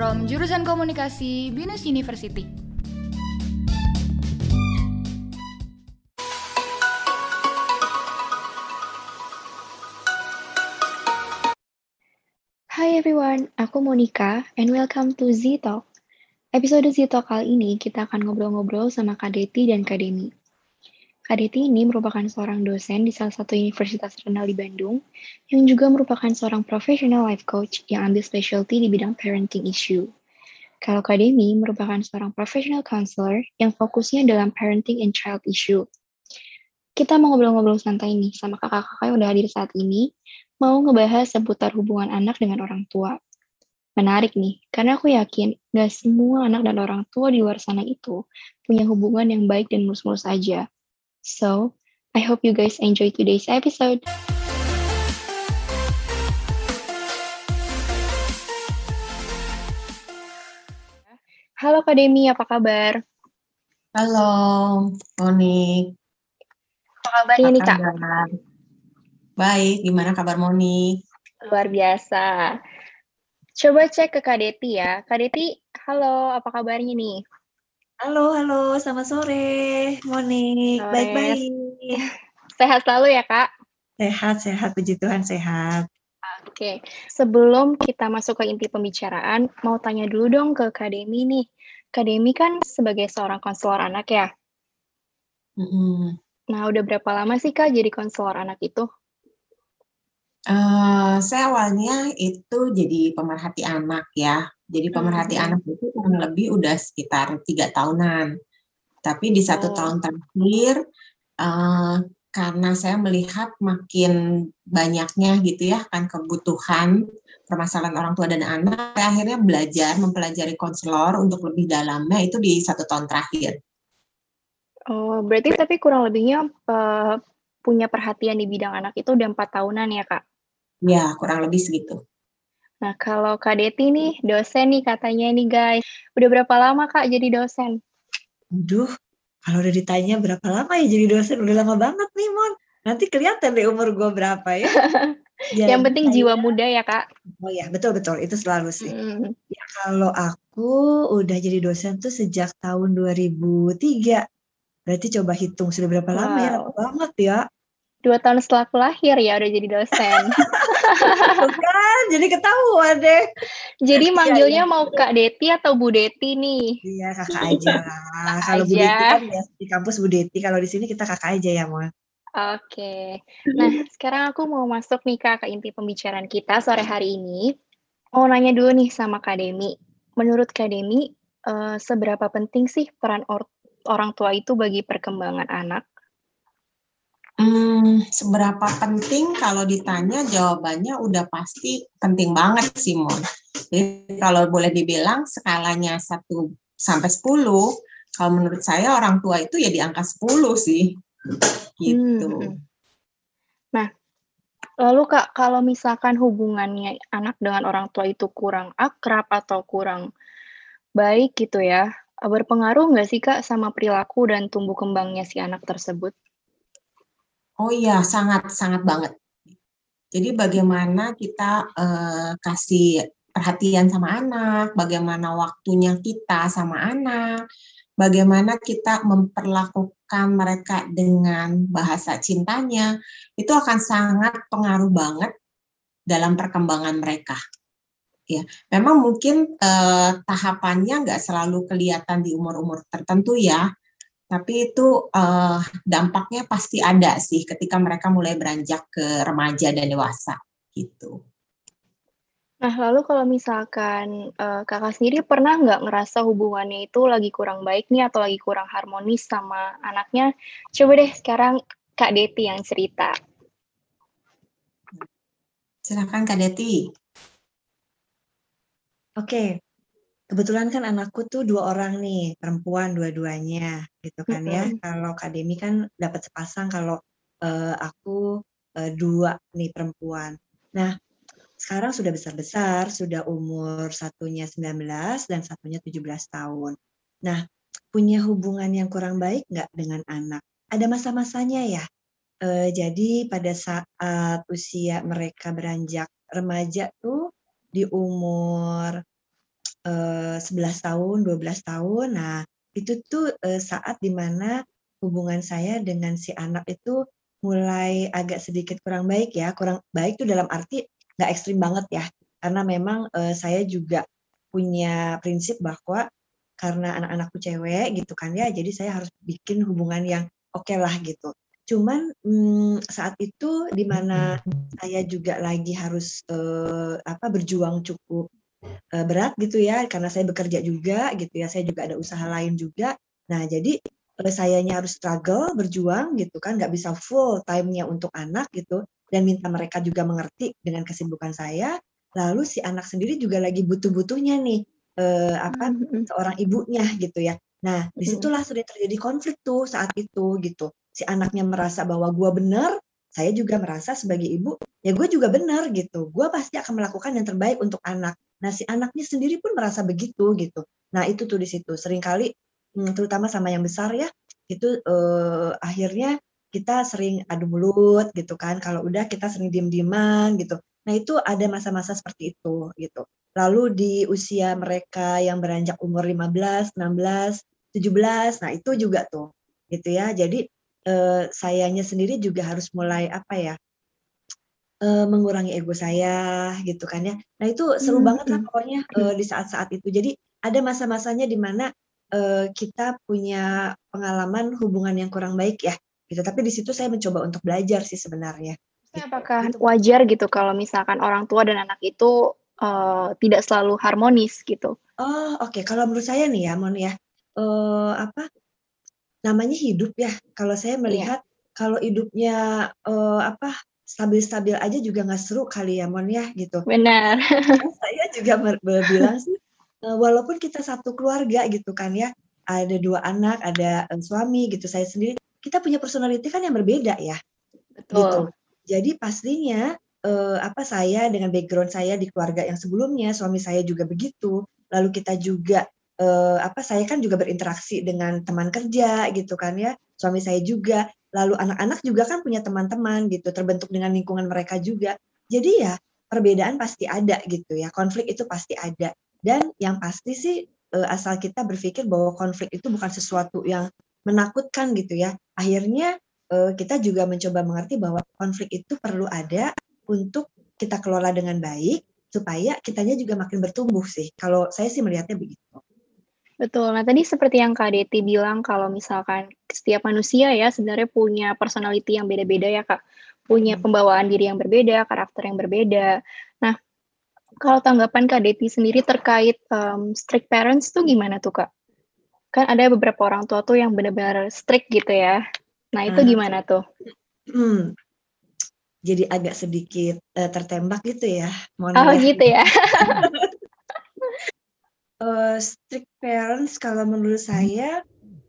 from jurusan komunikasi Binus University. Hi everyone, aku Monica and welcome to Z Talk. Episode Z Talk kali ini kita akan ngobrol-ngobrol sama Kak Deti dan Kak Demi. Kak Deti ini merupakan seorang dosen di salah satu universitas terkenal di Bandung yang juga merupakan seorang professional life coach yang ambil specialty di bidang parenting issue. Kalau Kak Demi merupakan seorang professional counselor yang fokusnya dalam parenting and child issue. Kita mau ngobrol-ngobrol santai nih sama kakak-kakak yang udah hadir saat ini mau ngebahas seputar hubungan anak dengan orang tua. Menarik nih, karena aku yakin gak semua anak dan orang tua di luar sana itu punya hubungan yang baik dan mulus-mulus aja. So, I hope you guys enjoy today's episode. Halo Kak Demi, apa kabar? Halo, Moni. Apa kabarnya nih Kak? kabar? Baik, gimana kabar Moni? Luar biasa. Coba cek ke Kak Deti ya. Kak Deti, halo, apa kabarnya nih? Halo, halo, selamat sore, Moni. Sore. Baik-baik. Sehat selalu ya Kak? Sehat, sehat, puji Tuhan, sehat. Oke, sebelum kita masuk ke inti pembicaraan, mau tanya dulu dong ke Kak Demi nih. Kak Demi kan sebagai seorang konselor anak ya. Mm-mm. Nah, udah berapa lama sih Kak jadi konselor anak itu? Eh, saya awalnya itu jadi pemerhati anak ya. Jadi pemerhati Hmm. anak itu kurang lebih udah sekitar tiga tahunan. Tapi di satu Oh. tahun terakhir, eh, karena saya melihat makin banyaknya gitu ya kan kebutuhan permasalahan orang tua dan anak, saya akhirnya belajar mempelajari konselor untuk lebih dalamnya itu di satu tahun terakhir. Oh, berarti tapi kurang lebihnya eh, punya perhatian di bidang anak itu udah empat tahunan ya Kak? Ya, kurang lebih segitu. Nah, kalau Kak Deti nih, dosen nih katanya nih guys. Udah berapa lama Kak jadi dosen? Aduh, kalau udah ditanya berapa lama ya jadi dosen, udah lama banget nih, Mon. Nanti kelihatan deh umur gue berapa ya. Yang penting jiwa muda ya Kak? Oh ya, betul-betul, itu selalu sih. Hmm. Ya, kalau aku udah jadi dosen tuh sejak tahun 2003. Berarti coba hitung sudah berapa lama ya, lama Wow. banget ya. Dua tahun setelah aku lahir ya udah jadi dosen. Kan, jadi ketahuan deh. Jadi Iya, manggilnya iya. mau Kak Deti atau Bu Deti nih? Iya, kakak aja lah. Kakak Kalau Bu aja. Deti kan biasa di kampus Bu Deti, kalau di sini kita kakak aja ya, Mon. Oke. Nah, sekarang aku mau masuk nih Kak ke inti pembicaraan kita sore hari ini. Mau nanya dulu nih sama Kak Demi. Menurut Kak Demi, eh, seberapa penting sih peran or- orang tua itu bagi perkembangan anak? Hmm, seberapa penting kalau ditanya jawabannya udah pasti penting banget sih Mon. Jadi kalau boleh dibilang skalanya 1 sampai 10, kalau menurut saya orang tua itu ya di angka 10 sih. Gitu. Hmm. Nah, lalu Kak, kalau misalkan hubungannya anak dengan orang tua itu kurang akrab atau kurang baik gitu ya, berpengaruh nggak sih Kak sama perilaku dan tumbuh kembangnya si anak tersebut? Oh iya, sangat sangat banget. Jadi bagaimana kita eh, kasih perhatian sama anak, bagaimana waktunya kita sama anak, bagaimana kita memperlakukan mereka dengan bahasa cintanya, itu akan sangat pengaruh banget dalam perkembangan mereka. Ya, memang mungkin eh, tahapannya nggak selalu kelihatan di umur-umur tertentu ya, tapi itu eh, dampaknya pasti ada sih ketika mereka mulai beranjak ke remaja dan dewasa gitu. Nah, lalu kalau misalkan eh, kakak sendiri pernah nggak ngerasa hubungannya itu lagi kurang baik nih atau lagi kurang harmonis sama anaknya? Coba deh sekarang Kak Deti yang cerita. Silakan Kak Deti. Oke, kebetulan kan anakku tuh dua orang nih, perempuan dua-duanya, gitu kan ya. Mm-mm. Kalau Kak Demi kan dapat sepasang, kalau eh, aku eh, dua nih perempuan. Nah, sekarang sudah besar-besar, sudah umur satunya 19 dan satunya 17 tahun. Nah, punya hubungan yang kurang baik nggak dengan anak? Ada masa-masanya ya. Eh, jadi pada saat usia mereka beranjak remaja tuh di umur uh, 11 tahun, 12 tahun. Nah, itu tuh uh, saat di mana hubungan saya dengan si anak itu mulai agak sedikit kurang baik ya. Kurang baik tuh dalam arti nggak ekstrim banget ya. Karena memang uh, saya juga punya prinsip bahwa karena anak-anakku cewek gitu kan ya, jadi saya harus bikin hubungan yang oke okay lah gitu. Cuman hmm, saat itu di mana saya juga lagi harus apa berjuang cukup uh, berat gitu ya, karena saya bekerja juga gitu ya, saya juga ada usaha lain juga. Nah jadi uh, sayanya harus struggle berjuang gitu kan, nggak bisa full time-nya untuk anak gitu, dan minta mereka juga mengerti dengan kesibukan saya. Lalu si anak sendiri juga lagi butuh-butuhnya nih uh, apa mm-hmm. seorang ibunya gitu ya. Nah, di situlah sudah terjadi konflik tuh saat itu gitu. Si anaknya merasa bahwa gue benar, saya juga merasa sebagai ibu, ya gue juga benar gitu. Gue pasti akan melakukan yang terbaik untuk anak. Nah, si anaknya sendiri pun merasa begitu gitu. Nah, itu tuh di situ. Seringkali, hmm, terutama sama yang besar ya, itu uh, akhirnya kita sering adu mulut gitu kan. Kalau udah kita sering diem-dieman gitu. Nah, itu ada masa-masa seperti itu gitu. Lalu di usia mereka yang beranjak umur 15, 16, 17, nah itu juga tuh gitu ya. Jadi eh, sayanya sendiri juga harus mulai apa ya? Eh, mengurangi ego saya gitu kan ya. Nah, itu seru hmm. banget lah pokoknya eh, di saat-saat itu. Jadi ada masa-masanya di mana eh, kita punya pengalaman hubungan yang kurang baik ya gitu. Tapi di situ saya mencoba untuk belajar sih sebenarnya. Apakah gitu. wajar gitu kalau misalkan orang tua dan anak itu uh, tidak selalu harmonis gitu. Oh oke, okay. kalau menurut saya nih ya, Mon ya, uh, apa namanya hidup ya. Kalau saya iya. melihat yeah. kalau hidupnya uh, apa stabil-stabil aja juga nggak seru kali ya, Mon ya gitu. Benar. saya juga bilang sih, uh, walaupun kita satu keluarga gitu kan ya, ada dua anak, ada uh, suami gitu, saya sendiri, kita punya personality kan yang berbeda ya. Betul. Gitu. Jadi pastinya uh, apa saya dengan background saya di keluarga yang sebelumnya suami saya juga begitu lalu kita juga uh, apa saya kan juga berinteraksi dengan teman kerja gitu kan ya suami saya juga lalu anak-anak juga kan punya teman-teman gitu terbentuk dengan lingkungan mereka juga jadi ya perbedaan pasti ada gitu ya konflik itu pasti ada dan yang pasti sih uh, asal kita berpikir bahwa konflik itu bukan sesuatu yang menakutkan gitu ya akhirnya kita juga mencoba mengerti bahwa konflik itu perlu ada untuk kita kelola dengan baik supaya kitanya juga makin bertumbuh sih. Kalau saya sih melihatnya begitu. Betul. Nah, tadi seperti yang Kak Deti bilang kalau misalkan setiap manusia ya sebenarnya punya personality yang beda-beda ya, Kak. Punya hmm. pembawaan diri yang berbeda, karakter yang berbeda. Nah, kalau tanggapan Kak Deti sendiri terkait um, strict parents tuh gimana tuh, Kak? Kan ada beberapa orang tua tuh yang benar-benar strict gitu ya. Nah, itu hmm. gimana tuh? Hmm, jadi agak sedikit uh, tertembak gitu ya. Mohon oh gitu ya. uh, strict parents kalau menurut saya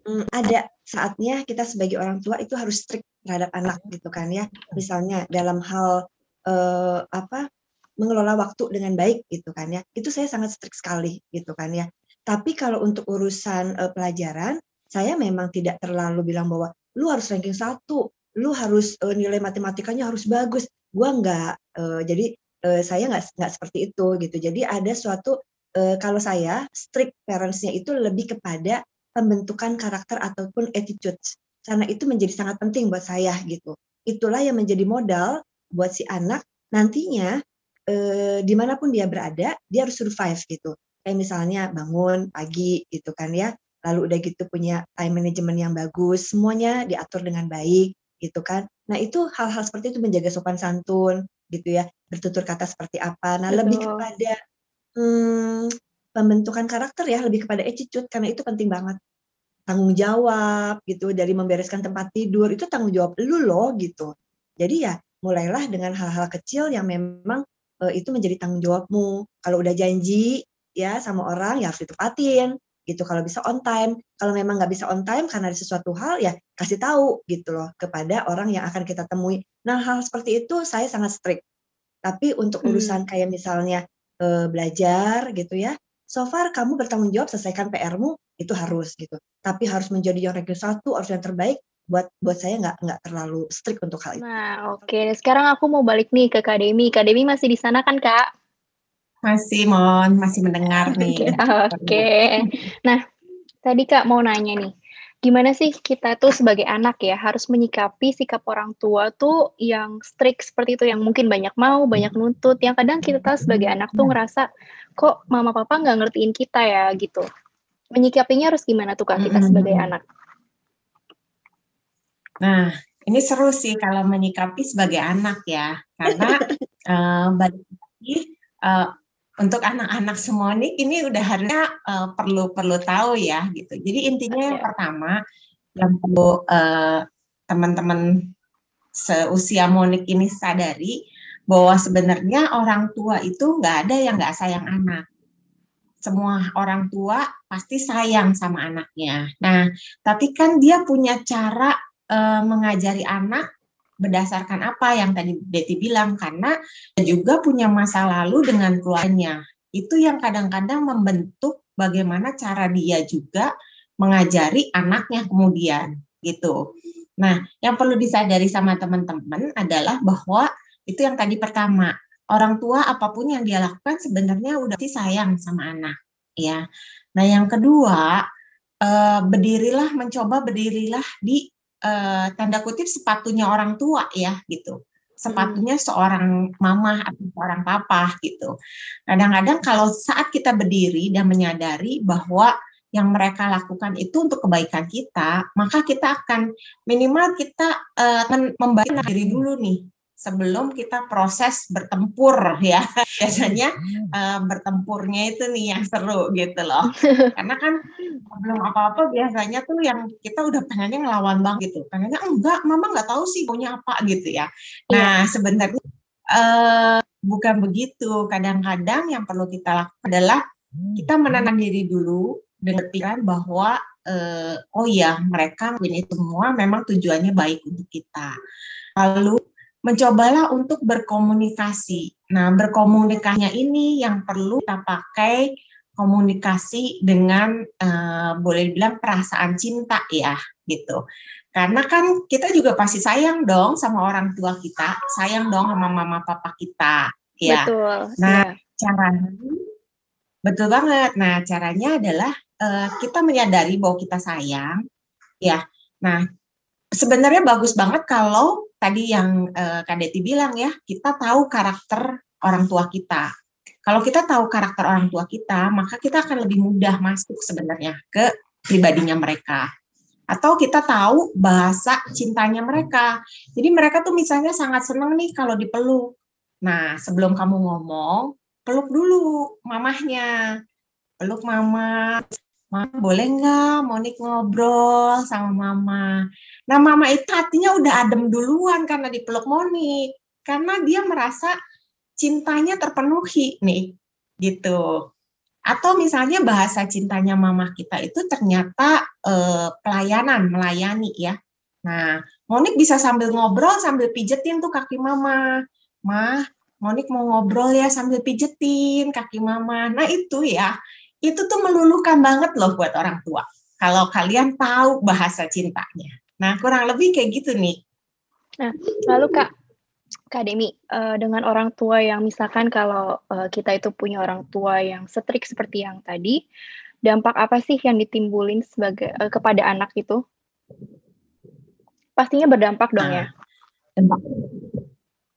um, ada saatnya kita sebagai orang tua itu harus strict terhadap anak gitu kan ya. Misalnya dalam hal uh, apa mengelola waktu dengan baik gitu kan ya. Itu saya sangat strict sekali gitu kan ya. Tapi kalau untuk urusan uh, pelajaran, saya memang tidak terlalu bilang bahwa lu harus ranking satu, lu harus uh, nilai matematikanya harus bagus. Gua enggak. Uh, jadi uh, saya nggak nggak seperti itu gitu. Jadi ada suatu uh, kalau saya strict parentsnya itu lebih kepada pembentukan karakter ataupun attitude. Karena itu menjadi sangat penting buat saya gitu. Itulah yang menjadi modal buat si anak nantinya eh, di mana pun dia berada dia harus survive gitu. Kayak misalnya bangun pagi gitu kan ya, lalu udah gitu punya time management yang bagus, semuanya diatur dengan baik, gitu kan. Nah itu hal-hal seperti itu menjaga sopan santun gitu ya, bertutur kata seperti apa. Nah Betul. lebih kepada hmm, pembentukan karakter ya, lebih kepada attitude karena itu penting banget. Tanggung jawab gitu dari membereskan tempat tidur itu tanggung jawab lu loh gitu. Jadi ya mulailah dengan hal-hal kecil yang memang uh, itu menjadi tanggung jawabmu. Kalau udah janji ya sama orang ya harus ditepatin gitu kalau bisa on time kalau memang nggak bisa on time karena ada sesuatu hal ya kasih tahu gitu loh kepada orang yang akan kita temui nah hal seperti itu saya sangat strict tapi untuk hmm. urusan hmm. kayak misalnya e, belajar gitu ya so far kamu bertanggung jawab selesaikan PR-mu itu harus gitu tapi harus menjadi yang ranking satu harus yang terbaik buat buat saya nggak nggak terlalu strict untuk hal itu. Nah oke okay. sekarang aku mau balik nih ke Kademi. Kademi masih di sana kan kak? Masih, Mon, masih mendengar nih. Oke. Okay. Nah, tadi Kak mau nanya nih, gimana sih kita tuh sebagai anak ya harus menyikapi sikap orang tua tuh yang strict seperti itu, yang mungkin banyak mau, banyak nuntut, yang kadang kita tahu sebagai anak tuh ngerasa kok mama papa nggak ngertiin kita ya gitu. Menyikapinya harus gimana tuh Kak kita sebagai anak? Nah, ini seru sih kalau menyikapi sebagai anak ya, karena uh, balik lagi uh, untuk anak-anak semua nih ini udah harusnya uh, perlu perlu tahu ya gitu. Jadi intinya yang pertama yang perlu uh, teman-teman seusia Monik ini sadari bahwa sebenarnya orang tua itu nggak ada yang nggak sayang anak. Semua orang tua pasti sayang sama anaknya. Nah, tapi kan dia punya cara uh, mengajari anak berdasarkan apa yang tadi Betty bilang karena juga punya masa lalu dengan keluarganya. Itu yang kadang-kadang membentuk bagaimana cara dia juga mengajari anaknya kemudian gitu. Nah, yang perlu disadari sama teman-teman adalah bahwa itu yang tadi pertama, orang tua apa pun yang dia lakukan sebenarnya udah sih sayang sama anak, ya. Nah, yang kedua, eh, berdirilah mencoba berdirilah di uh, tanda kutip sepatunya orang tua ya gitu sepatunya seorang mama atau seorang papa gitu. Kadang-kadang kalau saat kita berdiri dan menyadari bahwa yang mereka lakukan itu untuk kebaikan kita, maka kita akan minimal kita uh, membayar diri dulu nih sebelum kita proses bertempur ya. Biasanya uh, bertempurnya itu nih yang seru gitu loh. Karena kan belum apa-apa biasanya tuh yang kita udah pengennya ngelawan bang gitu. Pengennya enggak mama nggak tahu sih punya apa gitu ya. Nah iya. sebenarnya uh, bukan begitu. Kadang-kadang yang perlu kita lakukan adalah kita menenang diri dulu dengan pikiran bahwa uh, oh ya mereka ini semua memang tujuannya baik untuk kita. Lalu mencobalah untuk berkomunikasi. Nah, berkomunikasinya ini yang perlu kita pakai komunikasi dengan uh, boleh dibilang perasaan cinta ya, gitu. Karena kan kita juga pasti sayang dong sama orang tua kita, sayang dong sama mama papa kita, ya. Betul. Nah, ya. caranya betul banget. Nah, caranya adalah uh, kita menyadari bahwa kita sayang, ya. Nah, sebenarnya bagus banget kalau tadi yang uh, Kak bilang ya, kita tahu karakter orang tua kita. Kalau kita tahu karakter orang tua kita, maka kita akan lebih mudah masuk sebenarnya ke pribadinya mereka. Atau kita tahu bahasa cintanya mereka. Jadi mereka tuh misalnya sangat senang nih kalau dipeluk. Nah, sebelum kamu ngomong, peluk dulu mamahnya. Peluk mama, Mama boleh nggak Monik ngobrol sama Mama? Nah Mama itu hatinya udah adem duluan karena dipeluk Monik. Karena dia merasa cintanya terpenuhi nih, gitu. Atau misalnya bahasa cintanya Mama kita itu ternyata eh, pelayanan, melayani ya. Nah, Monik bisa sambil ngobrol sambil pijetin tuh kaki Mama. Mah, Monik mau ngobrol ya sambil pijetin kaki Mama. Nah itu ya, itu tuh meluluhkan banget loh buat orang tua. Kalau kalian tahu bahasa cintanya. Nah, kurang lebih kayak gitu nih. Nah, lalu Kak, Kak Demi, uh, dengan orang tua yang misalkan kalau uh, kita itu punya orang tua yang setrik seperti yang tadi, dampak apa sih yang ditimbulin sebagai uh, kepada anak itu? Pastinya berdampak dong nah, ya. Dampak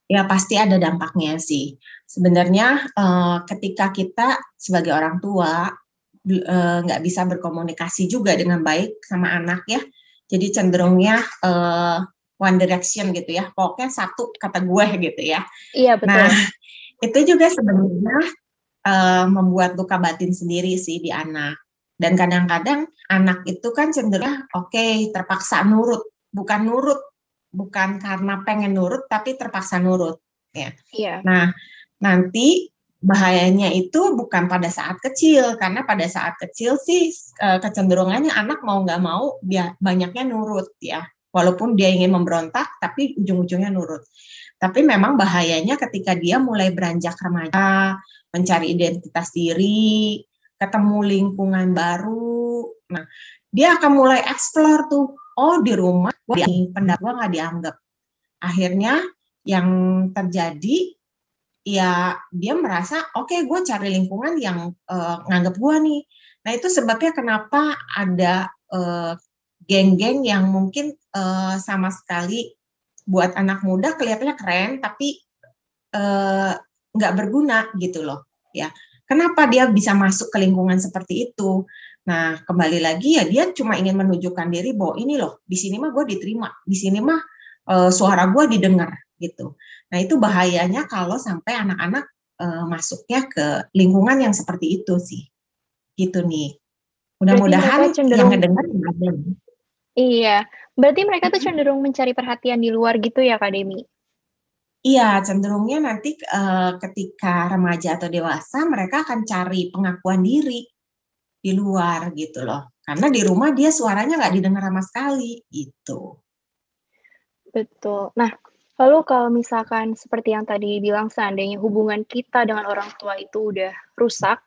ya pasti ada dampaknya sih. Sebenarnya uh, ketika kita sebagai orang tua uh, nggak bisa berkomunikasi juga dengan baik sama anak ya, jadi cenderungnya uh, one direction gitu ya, pokoknya satu kata gue gitu ya. Iya betul. Nah itu juga sebenarnya uh, membuat luka batin sendiri sih di anak. Dan kadang-kadang anak itu kan cenderung oke okay, terpaksa nurut, bukan nurut bukan karena pengen nurut tapi terpaksa nurut ya. Iya. Nah, nanti bahayanya itu bukan pada saat kecil karena pada saat kecil sih eh, kecenderungannya anak mau nggak mau dia banyaknya nurut ya. Walaupun dia ingin memberontak tapi ujung-ujungnya nurut. Tapi memang bahayanya ketika dia mulai beranjak remaja, mencari identitas diri, ketemu lingkungan baru. Nah, dia akan mulai explore tuh oh di rumah gue pendapat gue nggak dianggap akhirnya yang terjadi ya dia merasa oke okay, gue cari lingkungan yang uh, nganggap gue nih. Nah itu sebabnya kenapa ada geng geng-geng yang mungkin uh, sama sekali buat anak muda kelihatannya keren tapi nggak uh, berguna gitu loh ya. Kenapa dia bisa masuk ke lingkungan seperti itu? Nah kembali lagi ya dia cuma ingin menunjukkan diri bahwa ini loh di sini mah gue diterima, di sini mah uh, suara gue didengar gitu. Nah itu bahayanya kalau sampai anak-anak uh, masuknya ke lingkungan yang seperti itu sih, gitu nih. Mudah-mudahan yang ngedengar ada. Iya, berarti mereka tuh cenderung mencari perhatian di luar gitu ya, Kak Demi? Iya, cenderungnya nanti uh, ketika remaja atau dewasa mereka akan cari pengakuan diri di luar gitu loh. Karena di rumah dia suaranya nggak didengar sama sekali gitu. Betul. Nah, lalu kalau misalkan seperti yang tadi bilang seandainya hubungan kita dengan orang tua itu udah rusak,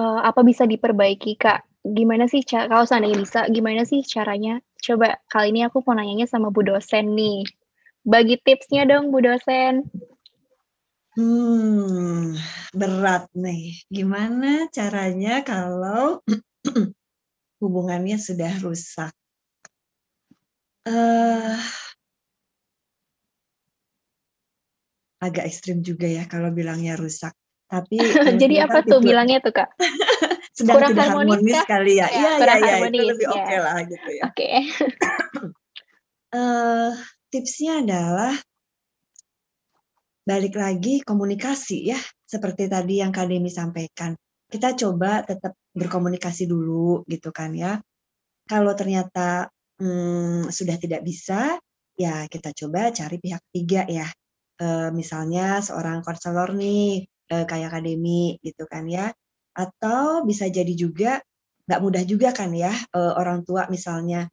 uh, apa bisa diperbaiki, Kak? Gimana sih kalau seandainya bisa, gimana sih caranya? Coba kali ini aku mau nanyanya sama Bu dosen nih. Bagi tipsnya dong Bu dosen. Hmm, berat nih. Gimana caranya kalau hubungannya sudah rusak? Uh, agak ekstrim juga ya kalau bilangnya rusak. Tapi jadi apa tuh bilangnya tuh kak? Sedang kurang tidak harmonis, harmonis kali ya. Iya iya iya itu lebih oke okay lah gitu ya. Oke. Okay. uh, tipsnya adalah balik lagi komunikasi ya seperti tadi yang Kak Demi sampaikan. Kita coba tetap berkomunikasi dulu gitu kan ya. Kalau ternyata hmm, sudah tidak bisa, ya kita coba cari pihak ketiga ya uh, misalnya seorang konselor nih uh, kayak akademi gitu kan ya atau bisa jadi juga nggak mudah juga kan ya uh, orang tua misalnya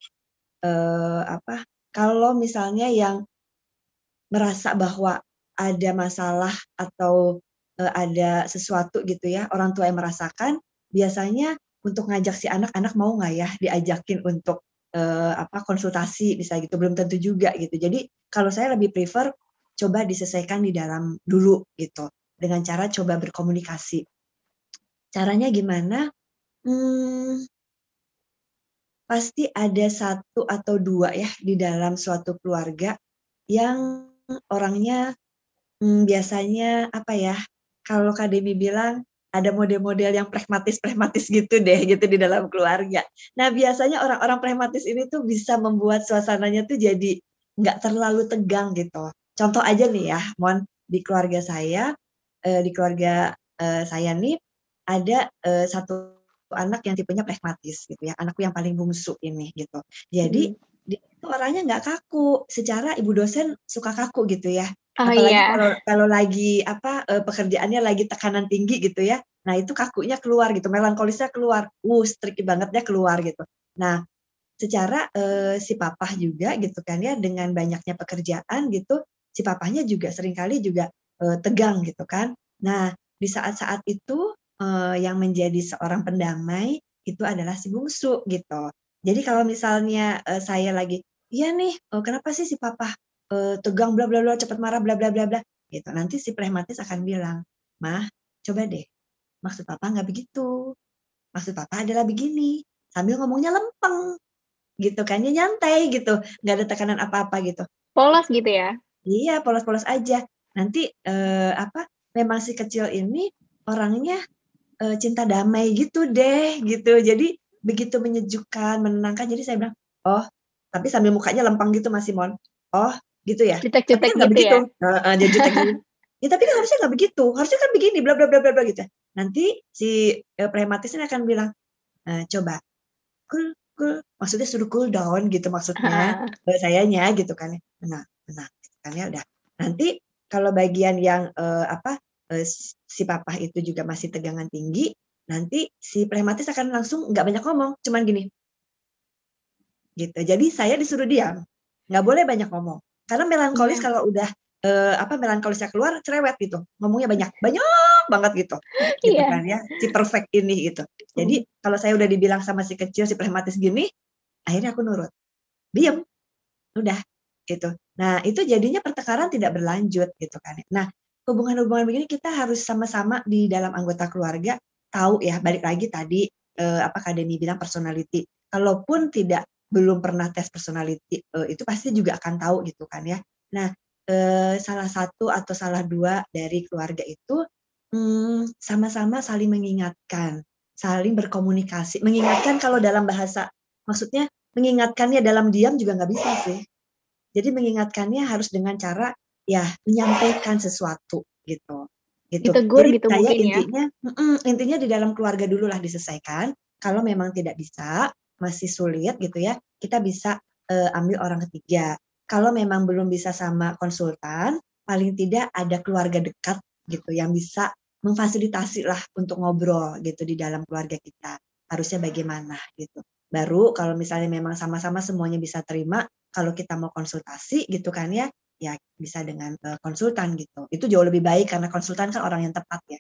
uh, apa kalau misalnya yang merasa bahwa ada masalah atau uh, ada sesuatu gitu ya orang tua yang merasakan biasanya untuk ngajak si anak-anak mau nggak ya diajakin untuk uh, apa konsultasi bisa gitu belum tentu juga gitu jadi kalau saya lebih prefer coba diselesaikan di dalam dulu gitu dengan cara coba berkomunikasi. Caranya gimana? Hmm, pasti ada satu atau dua ya di dalam suatu keluarga yang orangnya hmm, biasanya apa ya? Kalau Kademi bilang ada model-model yang pragmatis-pragmatis gitu deh gitu di dalam keluarga. Nah biasanya orang-orang pragmatis ini tuh bisa membuat suasananya tuh jadi nggak terlalu tegang gitu contoh aja nih ya, mohon di keluarga saya, eh, di keluarga eh, saya nih ada eh, satu anak yang tipenya pragmatis gitu ya, anakku yang paling bungsu ini gitu. Jadi hmm. dia itu orangnya nggak kaku, secara ibu dosen suka kaku gitu ya. Oh, Apalagi iya. kalau kalau lagi apa uh, pekerjaannya lagi tekanan tinggi gitu ya. Nah, itu kakunya keluar gitu, melankolisnya keluar. Uh, strict bangetnya keluar gitu. Nah, secara uh, si papa juga gitu kan ya dengan banyaknya pekerjaan gitu si papahnya juga sering kali juga uh, tegang gitu kan. Nah, di saat-saat itu uh, yang menjadi seorang pendamai itu adalah si bungsu gitu. Jadi kalau misalnya uh, saya lagi, iya nih, uh, kenapa sih si papa uh, tegang bla bla bla cepat marah bla bla bla bla gitu. Nanti si pragmatis akan bilang, "Mah, coba deh. Maksud papa nggak begitu. Maksud papa adalah begini." Sambil ngomongnya lempeng gitu kan ya nyantai gitu, nggak ada tekanan apa-apa gitu. Polos gitu ya. Iya, polos-polos aja. Nanti eh, apa? Memang si kecil ini orangnya eh, cinta damai gitu deh, gitu. Jadi begitu menyejukkan, menenangkan. Jadi saya bilang, oh, tapi sambil mukanya lempang gitu Mas Simon. Oh, gitu ya. Jutek-jutek kan gitu begitu. ya. Uh, uh, jutek gitu. Ya tapi kan harusnya nggak begitu. Harusnya kan begini, bla bla bla bla bla gitu. Nanti si uh, prematisnya akan bilang, uh, coba cool cool maksudnya suruh cool down gitu maksudnya uh, sayanya gitu kan nah nah kan ya udah nanti kalau bagian yang uh, apa uh, si papa itu juga masih tegangan tinggi nanti si prematis akan langsung nggak banyak ngomong cuman gini gitu jadi saya disuruh diam nggak boleh banyak ngomong karena melankolis yeah. kalau udah uh, apa melankolisnya keluar cerewet gitu ngomongnya banyak banyak banget gitu gitu yeah. kan ya si perfect ini gitu jadi mm. kalau saya udah dibilang sama si kecil si prematis gini akhirnya aku nurut diam udah gitu. Nah, itu jadinya pertengkaran tidak berlanjut gitu kan. Nah, hubungan-hubungan begini kita harus sama-sama di dalam anggota keluarga tahu ya balik lagi tadi eh, apa Kadeni bilang personality. Kalaupun tidak belum pernah tes personality eh, itu pasti juga akan tahu gitu kan ya. Nah eh, salah satu atau salah dua dari keluarga itu hmm, sama-sama saling mengingatkan, saling berkomunikasi, mengingatkan kalau dalam bahasa maksudnya mengingatkannya dalam diam juga nggak bisa sih. Jadi mengingatkannya harus dengan cara ya menyampaikan sesuatu gitu gitu. Ditegur Jadi gitu saya mungkin ya? intinya mm, intinya di dalam keluarga dulu lah diselesaikan. Kalau memang tidak bisa, masih sulit gitu ya, kita bisa eh, ambil orang ketiga. Kalau memang belum bisa sama konsultan, paling tidak ada keluarga dekat gitu yang bisa memfasilitasi lah untuk ngobrol gitu di dalam keluarga kita. Harusnya bagaimana gitu. Baru kalau misalnya memang sama-sama semuanya bisa terima, kalau kita mau konsultasi gitu kan ya, ya bisa dengan uh, konsultan gitu. Itu jauh lebih baik karena konsultan kan orang yang tepat ya.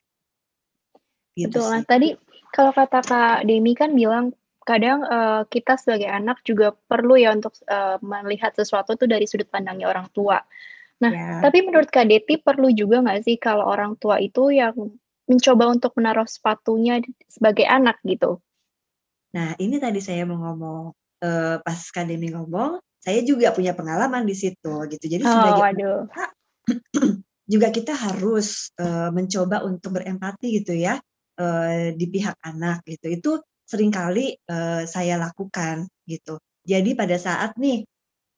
Gitu Betul. Tadi kalau kata Kak Demi kan bilang kadang uh, kita sebagai anak juga perlu ya untuk uh, melihat sesuatu tuh dari sudut pandangnya orang tua. Nah, ya. tapi menurut Kak Deti perlu juga nggak sih kalau orang tua itu yang mencoba untuk menaruh sepatunya sebagai anak gitu? Nah, ini tadi saya mau ngomong uh, pas Kak Demi ngomong, saya juga punya pengalaman di situ gitu. Jadi oh, sebagai waduh. juga kita harus uh, mencoba untuk berempati gitu ya uh, di pihak anak gitu. Itu sering kali uh, saya lakukan gitu. Jadi pada saat nih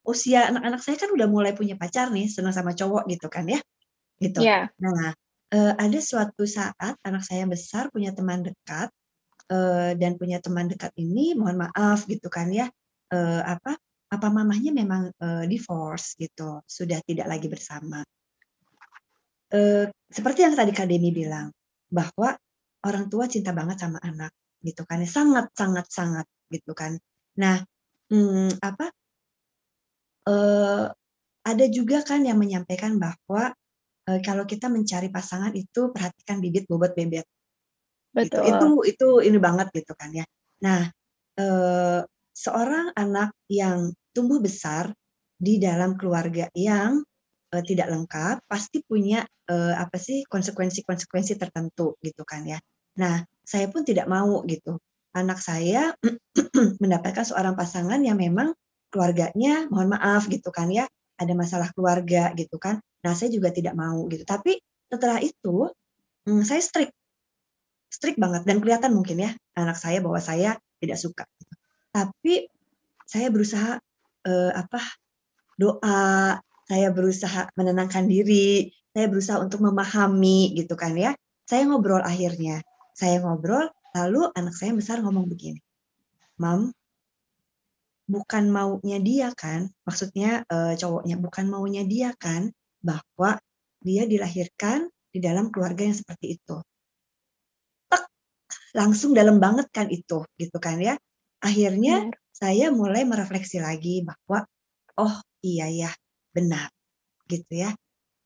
usia anak-anak saya kan udah mulai punya pacar nih, senang sama cowok gitu kan ya, gitu. Yeah. Nah uh, ada suatu saat anak saya besar punya teman dekat uh, dan punya teman dekat ini mohon maaf gitu kan ya uh, apa apa mamahnya memang uh, divorce gitu, sudah tidak lagi bersama. Uh, seperti yang tadi Kak Demi bilang, bahwa orang tua cinta banget sama anak gitu kan, sangat sangat sangat gitu kan. Nah, hmm, apa? Uh, ada juga kan yang menyampaikan bahwa uh, kalau kita mencari pasangan itu perhatikan bibit bobot bebet. Gitu. Itu itu ini banget gitu kan ya. Nah, uh, seorang anak yang tumbuh besar di dalam keluarga yang uh, tidak lengkap pasti punya uh, apa sih konsekuensi-konsekuensi tertentu gitu kan ya. Nah, saya pun tidak mau gitu. Anak saya mendapatkan seorang pasangan yang memang keluarganya mohon maaf gitu kan ya, ada masalah keluarga gitu kan. Nah, saya juga tidak mau gitu. Tapi setelah itu hmm, saya strict strict banget dan kelihatan mungkin ya anak saya bahwa saya tidak suka. Tapi saya berusaha uh, apa doa, saya berusaha menenangkan diri, saya berusaha untuk memahami gitu kan ya. Saya ngobrol akhirnya, saya ngobrol, lalu anak saya besar ngomong begini, Mam, bukan maunya dia kan, maksudnya uh, cowoknya bukan maunya dia kan, bahwa dia dilahirkan di dalam keluarga yang seperti itu. Tek, langsung dalam banget kan itu, gitu kan ya. Akhirnya saya mulai merefleksi lagi bahwa oh iya ya benar gitu ya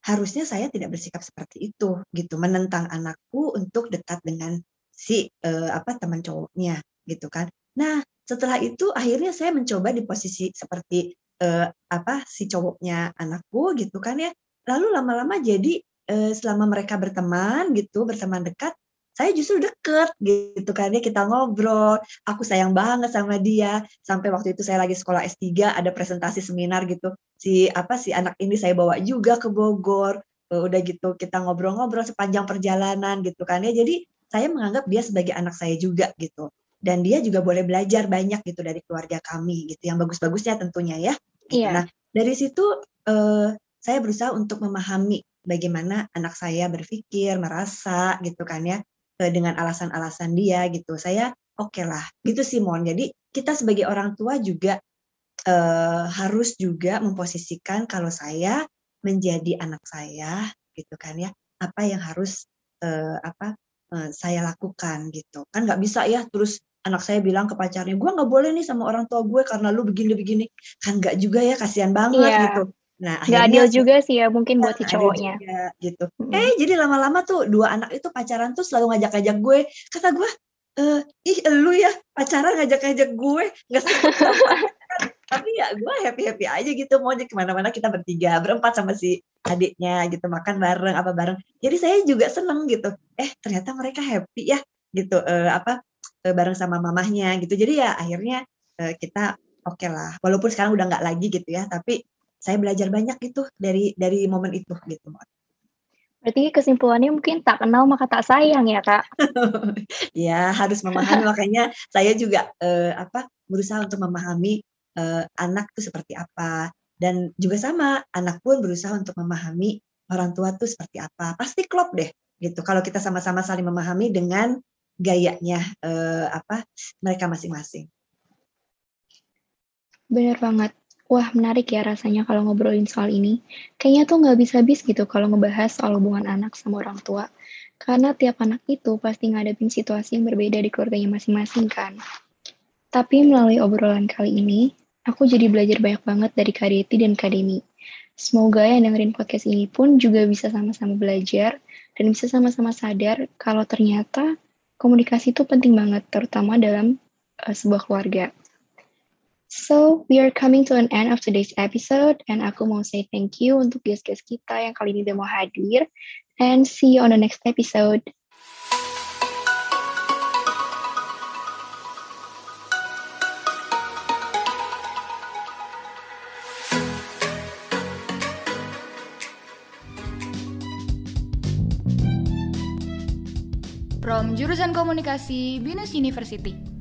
harusnya saya tidak bersikap seperti itu gitu menentang anakku untuk dekat dengan si uh, apa teman cowoknya gitu kan. Nah setelah itu akhirnya saya mencoba di posisi seperti uh, apa si cowoknya anakku gitu kan ya. Lalu lama-lama jadi uh, selama mereka berteman gitu berteman dekat saya justru deket gitu kan ya kita ngobrol. Aku sayang banget sama dia. Sampai waktu itu saya lagi sekolah S3 ada presentasi seminar gitu. Si apa si anak ini saya bawa juga ke Bogor. Eh, udah gitu kita ngobrol-ngobrol sepanjang perjalanan gitu kan ya. Jadi saya menganggap dia sebagai anak saya juga gitu. Dan dia juga boleh belajar banyak gitu dari keluarga kami gitu yang bagus-bagusnya tentunya ya. Gitu. Iya. nah dari situ eh, saya berusaha untuk memahami bagaimana anak saya berpikir merasa gitu kan ya dengan alasan-alasan dia gitu. Saya oke okay lah, gitu sih Mon. Jadi kita sebagai orang tua juga uh, harus juga memposisikan kalau saya menjadi anak saya gitu kan ya, apa yang harus uh, apa uh, saya lakukan gitu. Kan nggak bisa ya terus anak saya bilang ke pacarnya, gue nggak boleh nih sama orang tua gue karena lu begini-begini. Kan nggak juga ya, kasihan banget iya. gitu. Nah, nggak adil juga sih ya mungkin buat si cowoknya. Juga, gitu. Hmm. Eh jadi lama-lama tuh dua anak itu pacaran tuh selalu ngajak-ngajak gue. Kata gue, e, ih lu ya pacaran ngajak-ngajak gue nggak tapi ya gue happy happy aja gitu mau ke mana-mana kita bertiga berempat sama si adiknya gitu makan bareng apa bareng jadi saya juga seneng gitu eh ternyata mereka happy ya gitu uh, apa uh, bareng sama mamahnya gitu jadi ya akhirnya uh, kita oke okay lah walaupun sekarang udah nggak lagi gitu ya tapi saya belajar banyak gitu dari dari momen itu gitu Berarti kesimpulannya mungkin tak kenal maka tak sayang ya kak? ya harus memahami makanya saya juga uh, apa berusaha untuk memahami uh, anak itu seperti apa dan juga sama anak pun berusaha untuk memahami orang tua itu seperti apa pasti klop deh gitu kalau kita sama-sama saling memahami dengan gayanya uh, apa mereka masing-masing. Benar banget. Wah, menarik ya rasanya kalau ngobrolin soal ini. Kayaknya tuh nggak bisa habis gitu kalau ngebahas soal hubungan anak sama orang tua. Karena tiap anak itu pasti ngadepin situasi yang berbeda di keluarganya masing-masing kan. Tapi melalui obrolan kali ini, aku jadi belajar banyak banget dari Kak Deti dan Kak Demi. Semoga yang dengerin podcast ini pun juga bisa sama-sama belajar dan bisa sama-sama sadar kalau ternyata komunikasi itu penting banget, terutama dalam uh, sebuah keluarga. So, we are coming to an end of today's episode, and aku mau say thank you untuk guest-guest kita yang kali ini udah mau hadir, and see you on the next episode. From Jurusan Komunikasi Binus University.